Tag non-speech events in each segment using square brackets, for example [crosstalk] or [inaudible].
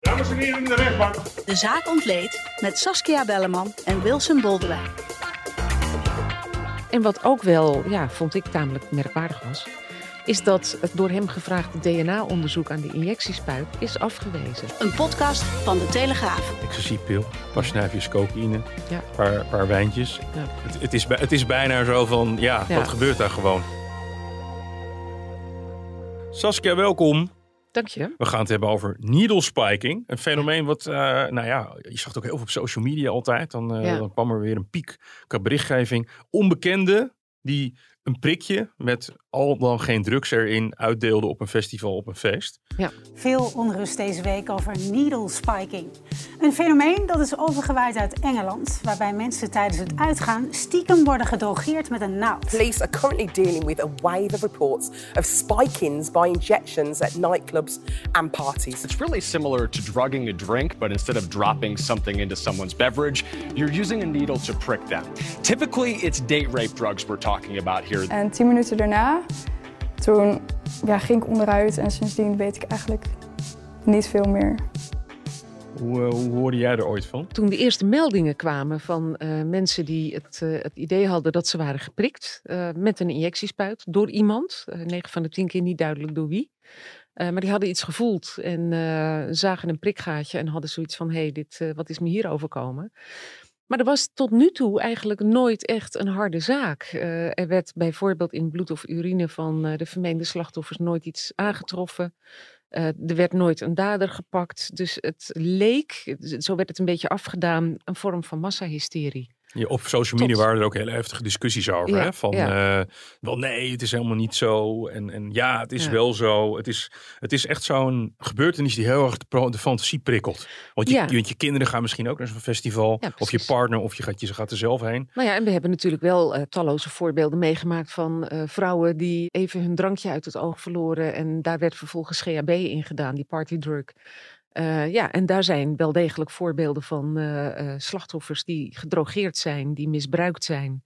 Dames en heren in de rechtbank. De zaak ontleed met Saskia Belleman en Wilson Boldewijn. En wat ook wel, ja, vond ik tamelijk merkwaardig was, is dat het door hem gevraagde DNA-onderzoek aan de injectiespuit is afgewezen. Een podcast van De Telegraaf. Ecstasy-pil, paar snuifjes cocaïne, Ja. een paar, paar wijntjes. Ja. Het, het, is, het is bijna zo van, ja, Ja. wat gebeurt daar gewoon? Saskia, welkom. Dank je. We gaan het hebben over needle spiking. Een fenomeen wat, eh, nou ja, je zag het ook heel veel op social media altijd. Dan, eh, Ja. dan kwam er weer een piek qua berichtgeving. Onbekende die een prikje met al dan geen drugs erin uitdeelde op een festival, op een feest. Veel onrust deze week over needle spiking. Een fenomeen dat is overgewaaid uit Engeland, waarbij mensen tijdens het uitgaan stiekem worden gedrogeerd met een naald. Police are currently dealing with a wave of reports of spike-ins by injections at nightclubs and parties. It's really similar to drugging a drink, but instead of dropping something into someone's beverage, you're using a needle to prick them. Typically, it's date rape drugs we're talking about En tien minuten daarna, toen ja, ging ik onderuit en sindsdien weet ik eigenlijk niet veel meer. Hoe, eh, hoe hoorde jij er ooit van? Toen de eerste meldingen kwamen van eh, mensen die het, eh, het idee hadden dat ze waren geprikt eh, met een injectiespuit door iemand, eh 9 van de 10 keer niet duidelijk door wie. Eh, maar die hadden iets gevoeld en eh, zagen een prikgaatje en hadden zoiets van: hé, hey, dit, wat is me hier overkomen? Maar er was tot nu toe eigenlijk nooit echt een harde zaak. Eh, er werd bijvoorbeeld in bloed of urine van eh, de vermeende slachtoffers nooit iets aangetroffen. Eh, er werd nooit een dader gepakt. Dus het leek, zo werd het een beetje afgedaan, een vorm van massahysterie. Ja, op social media Tot- waren er ook hele heftige discussies over. Ja, hè? Van, ja. eh, wel nee, het is helemaal niet zo. En, en ja, het is wel zo. Het is, het is echt zo'n gebeurtenis die heel erg de, fantasie prikkelt. Want je, want je kinderen gaan misschien ook naar zo'n festival. Of je partner, of je gaat, je gaat er zelf heen. Nou ja, en we hebben natuurlijk wel eh, talloze voorbeelden meegemaakt van eh, vrouwen die even hun drankje uit het oog verloren. En daar werd vervolgens GHB in gedaan, die partydrug. Eh, ja, en daar zijn wel degelijk voorbeelden van eh, eh, slachtoffers die gedrogeerd zijn, die misbruikt zijn.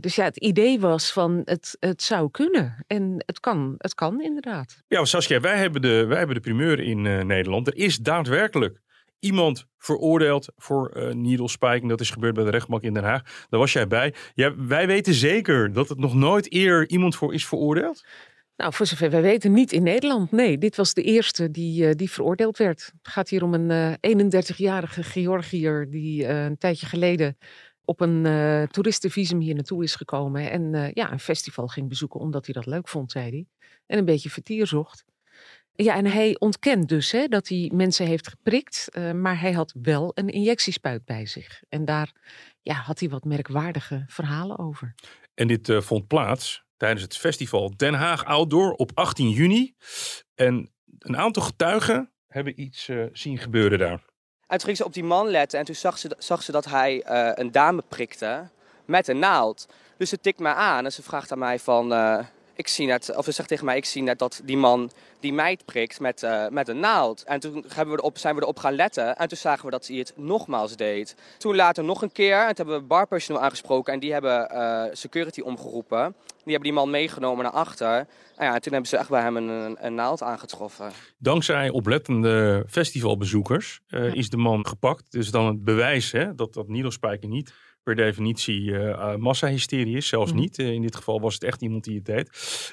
Dus ja, het idee was van het, het zou kunnen. En het kan, het kan inderdaad. Ja, Saskia, wij hebben de, wij hebben de primeur in Nederland. Er is daadwerkelijk iemand veroordeeld voor spiking. Dat is gebeurd bij de rechtbank in Den Haag. Daar was jij bij. Ja, wij weten zeker dat het nog nooit eerder iemand voor is veroordeeld. Nou, voor zover wij weten, niet in Nederland. Nee, dit was de eerste die, eh, die veroordeeld werd. Het gaat hier om een eh 31-jarige Georgiër die eh, een tijdje geleden op een eh, toeristenvisum hier naartoe is gekomen. En eh, ja, een festival ging bezoeken omdat hij dat leuk vond, zei hij. En een beetje vertier zocht. Ja, en hij ontkent dus hè, dat hij mensen heeft geprikt, eh, maar hij had wel een injectiespuit bij zich. En daar ja, had hij wat merkwaardige verhalen over. En dit eh, vond plaats tijdens het festival Den Haag Outdoor op 18 juni. En een aantal getuigen hebben iets eh, zien gebeuren daar. En toen ging ze op die man letten en toen zag ze, zag ze dat hij eh, een dame prikte met een naald. Dus ze tikt mij aan en ze vraagt aan mij van, eh, ik zie net, of ze zegt tegen mij, ik zie net dat die man die meid prikt met, eh, met een naald. En toen hebben we erop, zijn we erop gaan letten en toen zagen we dat hij het nogmaals deed. Toen later nog een keer, en toen hebben we barpersoneel aangesproken en die hebben eh, security omgeroepen. Die hebben die man meegenomen naar achter. En ja, en toen hebben ze echt bij hem een, een, een naald aangetroffen. Dankzij oplettende festivalbezoekers eh, Ja. is de man gepakt. Dus dan het bewijs hè, dat dat niet per definitie uh, massahysterie is. Zelfs Mhm. niet. Eh, in dit geval was het echt iemand die het deed.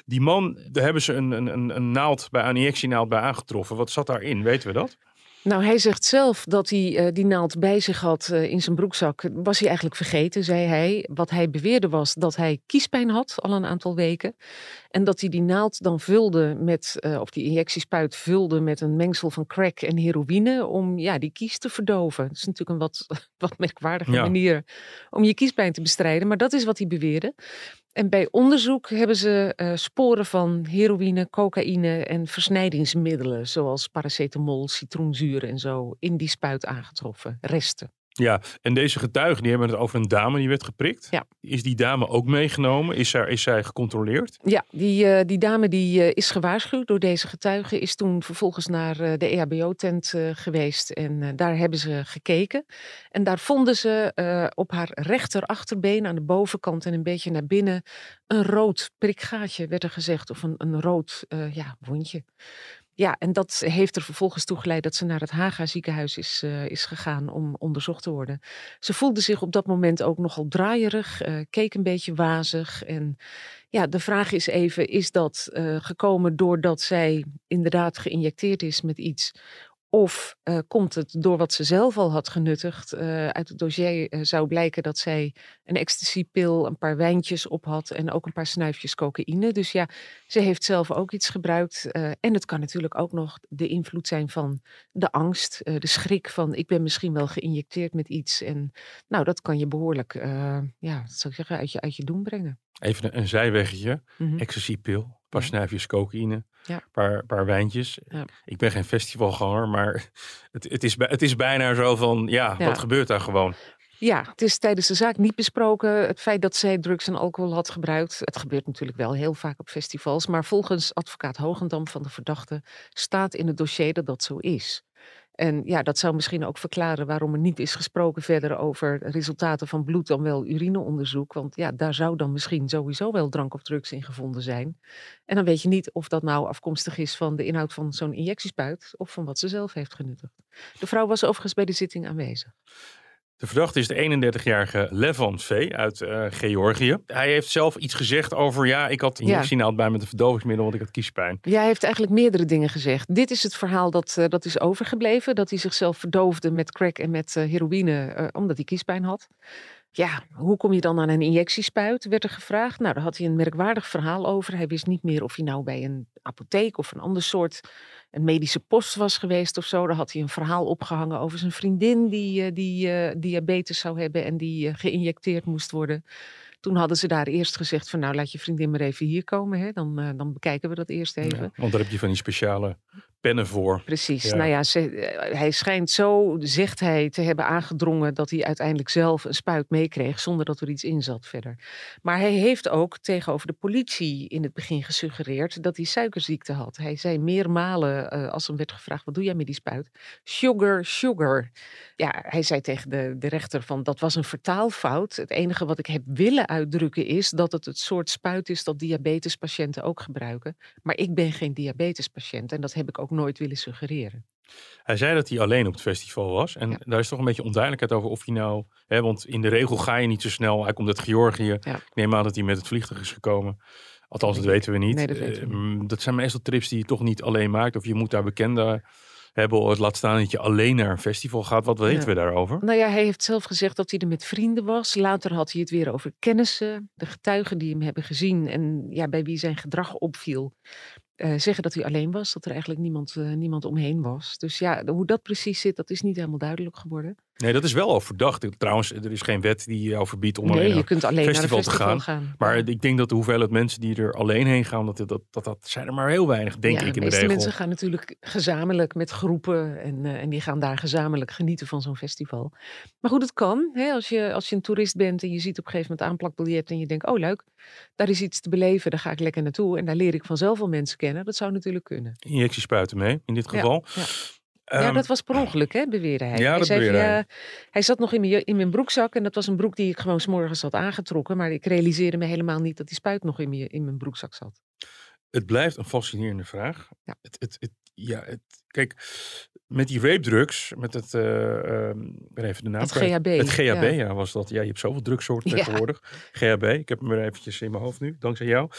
Die man, daar hebben ze een, een, een, een naald bij, een injectienaald bij aangetroffen. Wat zat daarin? Weten we dat? Nou, hij zegt zelf dat hij die naald bij zich had in zijn broekzak. Was hij eigenlijk vergeten, zei hij. Wat hij beweerde was dat hij kiespijn had al een aantal weken. En dat hij die naald dan vulde met, eh, of die injectiespuit vulde met een mengsel van crack en heroïne. Om ja, die kies te verdoven. Dat is natuurlijk een wat, [laughs] wat merkwaardige Ja. manier om je kiespijn te bestrijden. Maar dat is wat hij beweerde. En bij onderzoek hebben ze eh, sporen van heroïne, cocaïne en versnijdingsmiddelen, zoals paracetamol, citroenzuur en zo, in die spuit aangetroffen. Resten. Ja, en deze getuigen die hebben het over een dame die werd geprikt. Ja. Is die dame ook meegenomen? Is, zij, is zij gecontroleerd? Ja, die, eh, die dame die eh, is gewaarschuwd door deze getuigen, is toen vervolgens naar eh, de EHBO-tent eh, geweest en daar hebben ze gekeken. En daar vonden ze op haar rechterachterbeen aan de bovenkant en een beetje naar binnen een rood prikgaatje, werd er gezegd, of een, een rood ja, wondje. Ja, en dat heeft er vervolgens toe geleid dat ze naar het Haga ziekenhuis is, eh, is gegaan om onderzocht te worden. Ze voelde zich op dat moment ook nogal draaierig, eh, keek een beetje wazig. En ja, de vraag is even, is dat eh, gekomen doordat zij inderdaad geïnjecteerd is met iets? Of eh, komt het door wat ze zelf al had genuttigd? Eh, uit het dossier eh, zou blijken dat zij een ecstasypil, een paar wijntjes op had en ook een paar snuifjes cocaïne. Dus ja, ze heeft zelf ook iets gebruikt. en het kan natuurlijk ook nog de invloed zijn van de angst, de schrik van ik ben misschien wel geïnjecteerd met iets. En nou, dat kan je behoorlijk, eh, ja, zou ik zeggen, uit je, uit je doen brengen. Even een, een zijweggetje. Ecstasy-pil, een paar snuifjes cocaïne, Ja. een paar, paar wijntjes. Ja. Ik ben geen festivalganger, maar [laughs] het, het, is, bij- het is bijna zo van, ja, Ja. wat gebeurt daar gewoon? Ja, het is tijdens de zaak niet besproken. Het feit dat zij drugs en alcohol had gebruikt. Het gebeurt natuurlijk wel heel vaak op festivals. Maar volgens advocaat Hogendam van de verdachte staat in het dossier dat dat zo is. En ja, dat zou misschien ook verklaren waarom er niet is gesproken verder over resultaten van bloed dan wel urineonderzoek. Want ja, daar zou dan misschien sowieso wel drank of drugs in gevonden zijn. En dan weet je niet of dat nou afkomstig is van de inhoud van zo'n injectiespuit of van wat ze zelf heeft genuttigd. De vrouw was overigens bij de zitting aanwezig. De verdachte is de 31-jarige Levan V. uit eh, Georgië. Hij heeft zelf iets gezegd over, ja, ik had injectienaald bij met een verdovingsmiddel, want ik had kiespijn. Ja, hij heeft eigenlijk meerdere dingen gezegd. Dit is het verhaal dat, eh, dat is overgebleven. Dat hij zichzelf verdoofde met crack en met eh, heroïne omdat hij kiespijn had. Ja, hoe kom je dan aan een injectiespuit, werd er gevraagd. Nou, daar had hij een merkwaardig verhaal over. Hij wist niet meer of hij nou bij een apotheek of een ander soort een medische post was geweest of zo. Daar had hij een verhaal opgehangen over zijn vriendin die, eh, die eh, diabetes zou hebben en die eh, geïnjecteerd moest worden. Toen hadden ze daar eerst gezegd van nou laat je vriendin maar even hier komen. Hè? Dan, dan bekijken we dat eerst even. Ja, want daar heb je van die speciale pennen voor. Precies. Ja. Nou ja, ze, eh, hij schijnt zo, zegt hij, te hebben aangedrongen dat hij uiteindelijk zelf een spuit meekreeg zonder dat er iets in zat verder. Maar hij heeft ook tegenover de politie in het begin gesuggereerd dat hij suikerziekte had. Hij zei meermalen, eh, als hem werd gevraagd, wat doe jij met die spuit? Sugar, sugar. Ja, hij zei tegen de, de rechter van dat was een vertaalfout. Het enige wat ik heb willen uitdrukken is dat het het soort spuit is dat diabetespatiënten ook gebruiken. Maar ik ben geen diabetespatiënt en dat heb ik ook nooit willen suggereren. Hij zei dat hij alleen op het festival was. En Ja. daar is toch een beetje onduidelijkheid over of hij nou... Hè, want in de regel ga je niet zo snel. Hij komt uit Georgië. Ja. Ik neem aan dat hij met het vliegtuig is gekomen. Althans, dat weten we niet. Nee, dat weten we Eh, mm, dat zijn meestal trips die je toch niet alleen maakt. Of je moet daar bekenden hebben. Of laat staan dat je alleen naar een festival gaat. Wat weten Ja. we daarover? Nou ja, hij heeft zelf gezegd dat hij er met vrienden was. Later had hij het weer over kennissen, de getuigen die hem hebben gezien en ja, bij wie zijn gedrag opviel. Eh, zeggen dat hij alleen was, dat er eigenlijk niemand, eh, niemand omheen was. Dus ja, hoe dat precies zit, dat is niet helemaal duidelijk geworden. Nee, dat is wel al verdacht. Trouwens, er is geen wet die jou verbiedt om alleen nee, naar je kunt alleen festival naar te een festival gaan. gaan. Maar ik denk dat de hoeveelheid mensen die er alleen heen gaan, dat, dat, dat, dat zijn er maar heel weinig, denk ja, ik in de de regel. mensen gaan natuurlijk gezamenlijk met groepen en, eh, en die gaan daar gezamenlijk genieten van zo'n festival. Maar goed, het kan. Hè? Als, je, als je een toerist bent en je ziet op een gegeven moment aanplakbiljet en je denkt, oh leuk, daar is iets te beleven, daar ga ik lekker naartoe en daar leer ik vanzelf wel mensen kennen. Dat zou natuurlijk kunnen. Injectiespuiten mee, in dit geval. ja. ja, Ehm, dat was per ongeluk, hè, beweerde hij. ja, hij, dat zei van, beweerde hij. ja, hij zat nog in mijn, in mijn broekzak en dat was een broek die ik gewoon s'morgens had aangetrokken, maar ik realiseerde me helemaal niet dat die spuit nog in mijn, in mijn broekzak zat. Het blijft een fascinerende vraag. Ja. Het, het, het, ja, het, kijk, met die rape drugs, met het, eh, ehm, ik ben even de naam Het kwijt. GHB, Het GHB, ja. ja. was dat. Ja, je hebt zoveel drugsoorten Ja. tegenwoordig. GHB, ik heb hem weer eventjes in mijn hoofd nu, dankzij jou.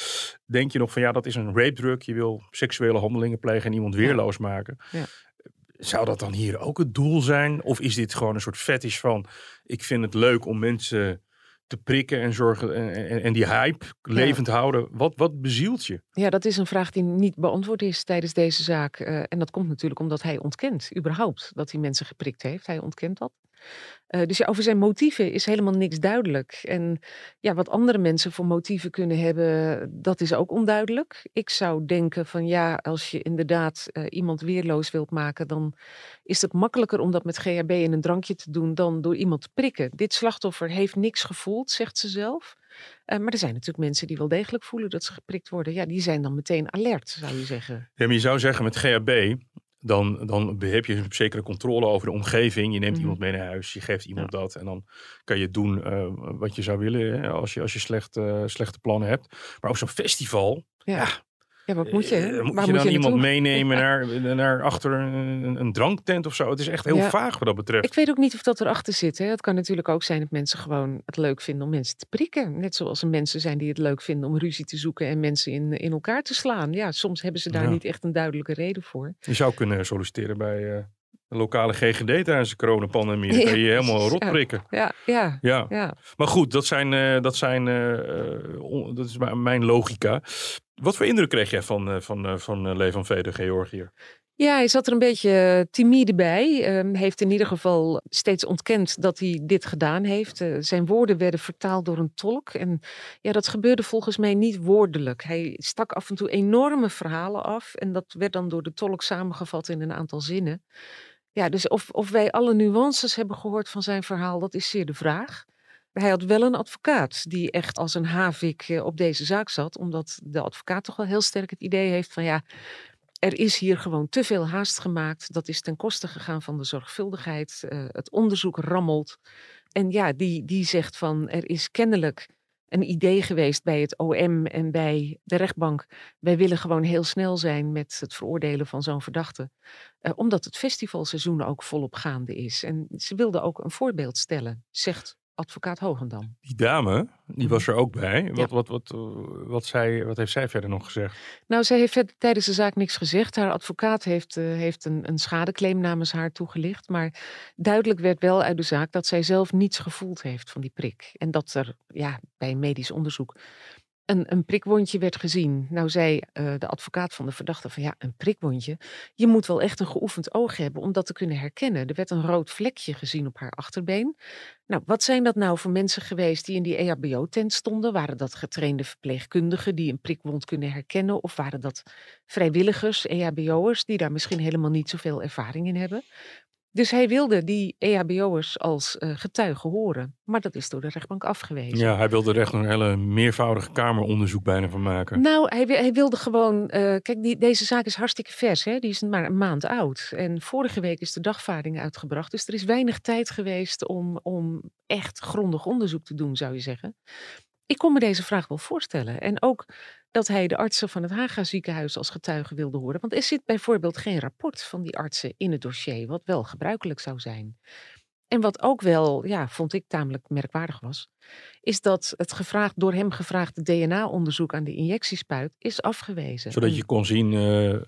Denk je nog van, ja, dat is een rape drug. Je wil seksuele handelingen plegen en iemand weerloos maken. Ja. Zou dat dan hier ook het doel zijn? Of is dit gewoon een soort fetish van, ik vind het leuk om mensen te prikken en zorgen en, en, en die hype levend houden? Wat, wat bezielt je? Ja, dat is een vraag die niet beantwoord is tijdens deze zaak. Eh, en dat komt natuurlijk omdat hij ontkent, überhaupt, dat hij mensen geprikt heeft. Hij ontkent dat. Uh, dus ja, over zijn motieven is helemaal niks duidelijk. En ja, wat andere mensen voor motieven kunnen hebben, dat is ook onduidelijk. Ik zou denken van ja, als je inderdaad uh, iemand weerloos wilt maken, dan is het makkelijker om dat met GHB en een drankje te doen dan door iemand te prikken. Dit slachtoffer heeft niks gevoeld, zegt ze zelf. Uh, maar er zijn natuurlijk mensen die wel degelijk voelen dat ze geprikt worden. Ja, die zijn dan meteen alert, zou je zeggen. Ja, maar je zou zeggen met GHB, dan, dan heb je een zekere controle over de omgeving. Je neemt mm. iemand mee naar huis, je geeft iemand dat. En dan kan je doen uh, wat je zou willen hè, als je, als je slecht, uh, slechte plannen hebt. Maar op zo'n festival, ja. ja ja, wat moet je? Hè? Moet je dan iemand meenemen naar, naar achter een, een, dranktent of zo? Het is echt heel vaag wat dat betreft. Ik weet ook niet of dat erachter zit. Hè? Het kan natuurlijk ook zijn dat mensen gewoon het leuk vinden om mensen te prikken. Net zoals er mensen zijn die het leuk vinden om ruzie te zoeken en mensen in, in elkaar te slaan. Ja, soms hebben ze daar niet echt een duidelijke reden voor. Je zou kunnen solliciteren bij uh, de lokale GGD tijdens de coronapandemie. Dan [laughs] kan je je helemaal rot prikken. Ja, ja, ja. ja. Maar goed, dat, zijn, uh, dat, zijn, dat is mijn logica. Wat voor indruk kreeg jij van, uh, van, uh, van uh, Levan Veder, Georgiër? Ja, hij zat er een beetje timide bij. Um, heeft in ieder geval steeds ontkend dat hij dit gedaan heeft. zijn woorden werden vertaald door een tolk. En ja, dat gebeurde volgens mij niet woordelijk. Hij stak af en toe enorme verhalen af. En dat werd dan door de tolk samengevat in een aantal zinnen. Ja, dus of, of wij alle nuances hebben gehoord van zijn verhaal, dat is zeer de vraag. Hij had wel een advocaat die echt als een havik eh, op deze zaak zat, omdat de advocaat toch wel heel sterk het idee heeft van ja, er is hier gewoon te veel haast gemaakt. Dat is ten koste gegaan van de zorgvuldigheid. Uh, het onderzoek rammelt. En ja, die, die zegt van er is kennelijk een idee geweest bij het OM en bij de rechtbank. Wij willen gewoon heel snel zijn met het veroordelen van zo'n verdachte. Uh, omdat het festivalseizoen ook volop gaande is. En ze wilden ook een voorbeeld stellen, zegt advocaat Hogendam. Die dame, die was er ook bij. Wat, wat, wat, wat, zij, wat heeft zij verder nog gezegd? Nou, zij heeft verder tijdens de zaak niks gezegd. Haar advocaat heeft, uh, heeft een, een schadeclaim namens haar toegelicht. Maar duidelijk werd wel uit de zaak dat zij zelf niets gevoeld heeft van die prik. En dat er ja, bij medisch onderzoek een, een prikwondje werd gezien. Nou zei uh, de advocaat van de verdachte van ja, een prikwondje. Je moet wel echt een geoefend oog hebben om dat te kunnen herkennen. Er werd een rood vlekje gezien op haar achterbeen. Nou, wat zijn dat nou voor mensen geweest die in die EHBO-tent stonden? Waren dat getrainde verpleegkundigen die een prikwond kunnen herkennen? Of waren dat vrijwilligers, EHBO'ers, die daar misschien helemaal niet zoveel ervaring in hebben? Dus hij wilde die EHBO'ers als uh, getuigen horen. Maar dat is door de rechtbank afgewezen. Ja, hij wilde er echt een hele meervoudige kameronderzoek bijna van maken. Nou, hij, hij wilde gewoon... Uh, kijk, die, deze zaak is hartstikke vers. Hè? Die is maar een maand oud. En vorige week is de dagvaarding uitgebracht. Dus er is weinig tijd geweest om, om echt grondig onderzoek te doen, zou je zeggen. Ik kon me deze vraag wel voorstellen. En ook dat hij de artsen van het Haga ziekenhuis als getuige wilde horen. Want er zit bijvoorbeeld geen rapport van die artsen in het dossier, wat wel gebruikelijk zou zijn. En wat ook wel, ja, vond ik tamelijk merkwaardig was, is dat het gevraagd, door hem gevraagde DNA-onderzoek aan de injectiespuit is afgewezen. Zodat je kon zien. Uh,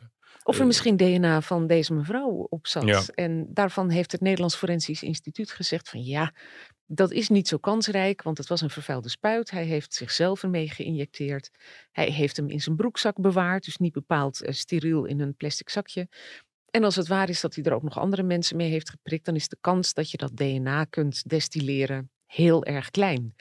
of er misschien DNA van deze mevrouw op zat. Ja. En daarvan heeft het Nederlands Forensisch Instituut gezegd van ja, dat is niet zo kansrijk, want het was een vervuilde spuit. Hij heeft zichzelf ermee geïnjecteerd. Hij heeft hem in zijn broekzak bewaard, dus niet bepaald uh, steriel in een plastic zakje. En als het waar is dat hij er ook nog andere mensen mee heeft geprikt, dan is de kans dat je dat DNA kunt destilleren heel erg klein.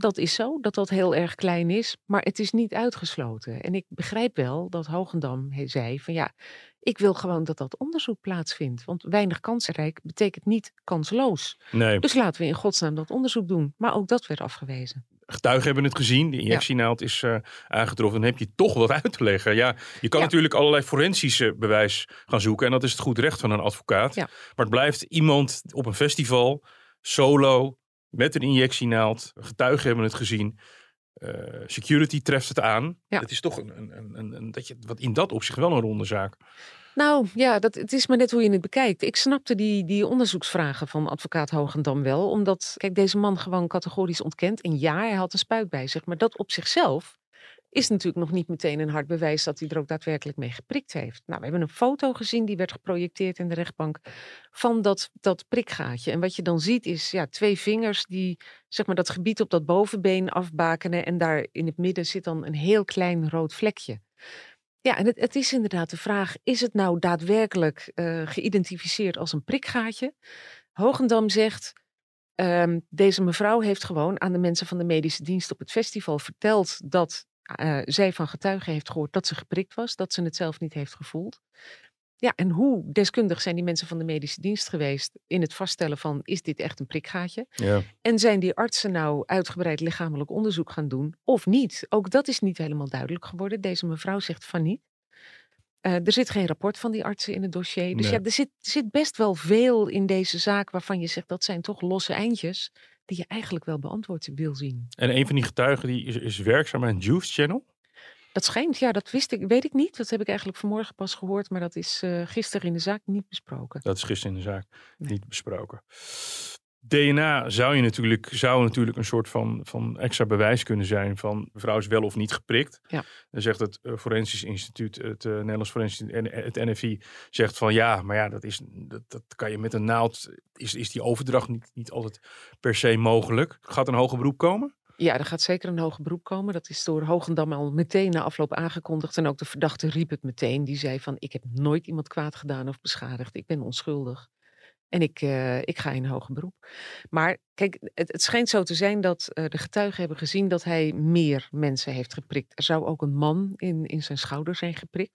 Dat is zo, dat dat heel erg klein is, maar het is niet uitgesloten. En ik begrijp wel dat Hogendam zei van ja, ik wil gewoon dat dat onderzoek plaatsvindt. Want weinig kansrijk betekent niet kansloos. Nee. Dus laten we in godsnaam dat onderzoek doen. Maar ook dat werd afgewezen. Getuigen hebben het gezien. De injectienaald is uh, aangetroffen. Dan heb je toch wat uit te leggen. Ja, je kan natuurlijk allerlei forensische bewijs gaan zoeken. En dat is het goed recht van een advocaat. Ja. Maar het blijft iemand op een festival, solo, met een injectienaald. Getuigen hebben het gezien. Uh, security treft het aan. Ja. Het is toch een, een, een, een, dat je, wat in dat opzicht wel een ronde zaak. Nou ja, dat, het is maar net hoe je het bekijkt. Ik snapte die, die onderzoeksvragen van advocaat Hogendam wel. Omdat, kijk, deze man gewoon categorisch ontkent. En ja, hij had een spuit bij zich. Maar dat op zichzelf is natuurlijk nog niet meteen een hard bewijs dat hij er ook daadwerkelijk mee geprikt heeft. Nou, we hebben een foto gezien, die werd geprojecteerd in de rechtbank, van dat, dat prikgaatje. En wat je dan ziet is ja, twee vingers die zeg maar, dat gebied op dat bovenbeen afbakenen en daar in het midden zit dan een heel klein rood vlekje. Ja, en het, het is inderdaad de vraag, is het nou daadwerkelijk uh, geïdentificeerd als een prikgaatje? Hogendam zegt, ehm, deze mevrouw heeft gewoon aan de mensen van de medische dienst op het festival verteld dat eh, zij van getuigen heeft gehoord dat ze geprikt was, dat ze het zelf niet heeft gevoeld. Ja, en hoe deskundig zijn die mensen van de medische dienst geweest in het vaststellen van is dit echt een prikgaatje? Ja. En zijn die artsen nou uitgebreid lichamelijk onderzoek gaan doen of niet? Ook dat is niet helemaal duidelijk geworden. Deze mevrouw zegt van niet. Eh, er zit geen rapport van die artsen in het dossier. Dus Nee. ja, er zit, er zit best wel veel in deze zaak waarvan je zegt dat zijn toch losse eindjes die je eigenlijk wel beantwoord wil zien. En een van die getuigen die is, is werkzaam aan Juice Channel. Dat schijnt, ja, dat wist ik, weet ik niet. Dat heb ik eigenlijk vanmorgen pas gehoord, maar dat is eh, gisteren in de zaak niet besproken. Dat is gisteren in de zaak Nee. niet besproken. DNA zou je natuurlijk, zou natuurlijk een soort van, van extra bewijs kunnen zijn van mevrouw is wel of niet geprikt. Ja. Dan zegt het eh, Forensisch Instituut, het uh, Nederlands Forensisch en het NFI, zegt van ja, maar ja, dat, is, dat, dat kan je met een naald, is, is die overdracht niet, niet altijd per se mogelijk. Gaat een hoger beroep komen? Ja, er gaat zeker een hoger beroep komen. Dat is door Hogendam al meteen na afloop aangekondigd. En ook de verdachte riep het meteen. Die zei van, ik heb nooit iemand kwaad gedaan of beschadigd. Ik ben onschuldig. En ik, uh, ik ga in hoger beroep. Maar kijk, het, het schijnt zo te zijn dat uh, de getuigen hebben gezien dat hij meer mensen heeft geprikt. Er zou ook een man in, in zijn schouder zijn geprikt.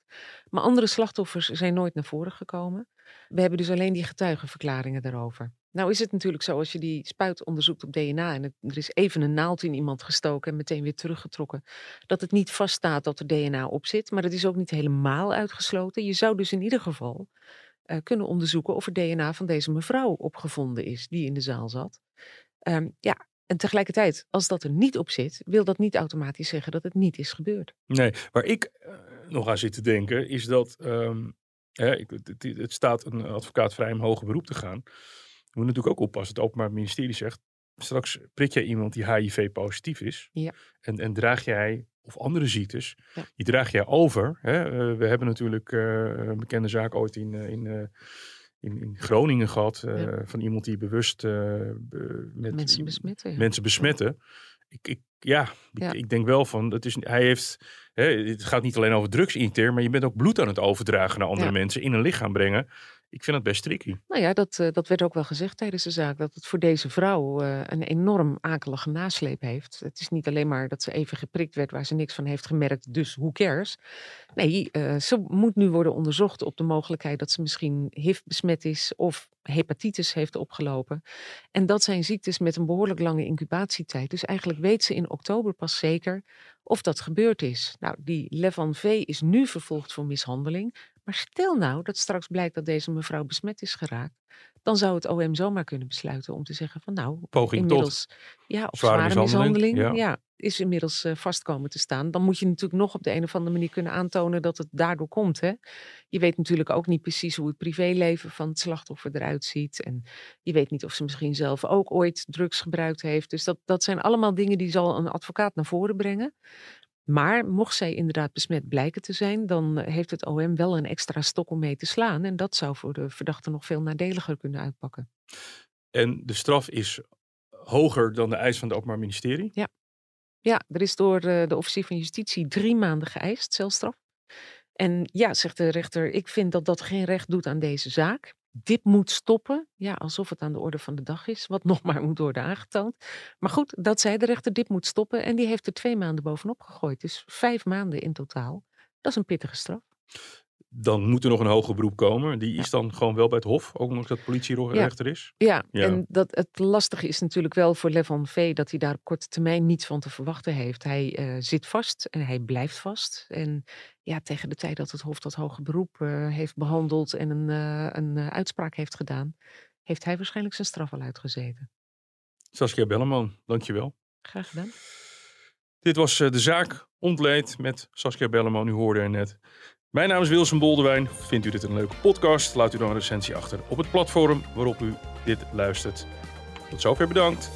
Maar andere slachtoffers zijn nooit naar voren gekomen. We hebben dus alleen die getuigenverklaringen daarover. Nou is het natuurlijk zo, als je die spuit onderzoekt op DNA en er is even een naald in iemand gestoken en meteen weer teruggetrokken, dat het niet vaststaat dat er DNA op zit, maar het is ook niet helemaal uitgesloten. Je zou dus in ieder geval uh, kunnen onderzoeken of er DNA van deze mevrouw opgevonden is die in de zaal zat. Um, ja, en tegelijkertijd, als dat er niet op zit, wil dat niet automatisch zeggen dat het niet is gebeurd. Nee, waar ik uh, nog aan zit te denken, is dat um, hè, ik, het, het, staat een advocaat vrij om hoger beroep te gaan. Je moet natuurlijk ook oppassen. Het Openbaar Ministerie zegt, straks prik jij iemand die HIV-positief is. Ja. En, en draag jij, of andere ziektes, ja. die draag jij over. Hè? Uh, we hebben natuurlijk uh, een bekende zaak ooit in, uh, in, in, in, Groningen gehad. Ja. Van iemand die bewust met mensen besmetten. Ja. Mensen besmetten. Ik, ik, ja, Ja. Ik, ik denk wel van, dat is, hij heeft, hè, het gaat niet alleen over drugs inter, maar je bent ook bloed aan het overdragen naar andere Ja. mensen, in een lichaam brengen. Ik vind het best tricky. Nou ja, dat, eh, dat werd ook wel gezegd tijdens de zaak. Dat het voor deze vrouw eh, een enorm akelige nasleep heeft. Het is niet alleen maar dat ze even geprikt werd waar ze niks van heeft gemerkt. Dus who cares? Nee, eh, ze moet nu worden onderzocht op de mogelijkheid dat ze misschien HIV besmet is of hepatitis heeft opgelopen. En dat zijn ziektes met een behoorlijk lange incubatietijd. Dus eigenlijk weet ze in oktober pas zeker of dat gebeurd is. Nou, die Levan V is nu vervolgd voor mishandeling. Maar stel nou dat straks blijkt dat deze mevrouw besmet is geraakt. Dan zou het OM zomaar kunnen besluiten om te zeggen van nou, Poging inmiddels, ja, of Zware zware, mishandeling, mishandeling, ja. ja. is inmiddels uh, vast komen te staan. Dan moet je natuurlijk nog op de een of andere manier kunnen aantonen dat het daardoor komt. Hè? Je weet natuurlijk ook niet precies hoe het privéleven van het slachtoffer eruit ziet. En je weet niet of ze misschien zelf ook ooit drugs gebruikt heeft. Dus dat, dat zijn allemaal dingen die zal een advocaat naar voren brengen. Maar mocht zij inderdaad besmet blijken te zijn, dan eh, heeft het OM wel een extra stok om mee te slaan. En dat zou voor de verdachte nog veel nadeliger kunnen uitpakken. En de straf is hoger dan de eis van het Openbaar Ministerie. Ja, er is door uh, de officier van justitie drie maanden geëist, celstraf. En ja, zegt de rechter, ik vind dat dat geen recht doet aan deze zaak. Dit moet stoppen. Ja, alsof het aan de orde van de dag is, wat [laughs] nog maar moet worden aangetoond. Maar goed, dat zei de rechter, dit moet stoppen. En die heeft er twee maanden bovenop gegooid. Dus vijf maanden in totaal. Dat is een pittige straf. Dan moet er nog een hoger beroep komen. Die is dan gewoon wel bij het Hof, ook omdat dat politierechter is. Ja, Ja. en dat, het lastige is natuurlijk wel voor Levan V. dat hij daar op korte termijn niets van te verwachten heeft. Hij eh, zit vast en hij blijft vast. En ja, tegen de tijd dat het Hof dat hoger beroep eh, heeft behandeld en een, eh, een uitspraak heeft gedaan, heeft hij waarschijnlijk zijn straf al uitgezeten. Saskia Belleman, dankjewel. Graag gedaan. Dit was de zaak ontleed met Saskia Belleman. U hoorde er net. Mijn naam is Wilson Boldewijn. Vindt u dit een leuke podcast? Laat u dan een recensie achter op het platform waarop u dit luistert. Tot zover bedankt.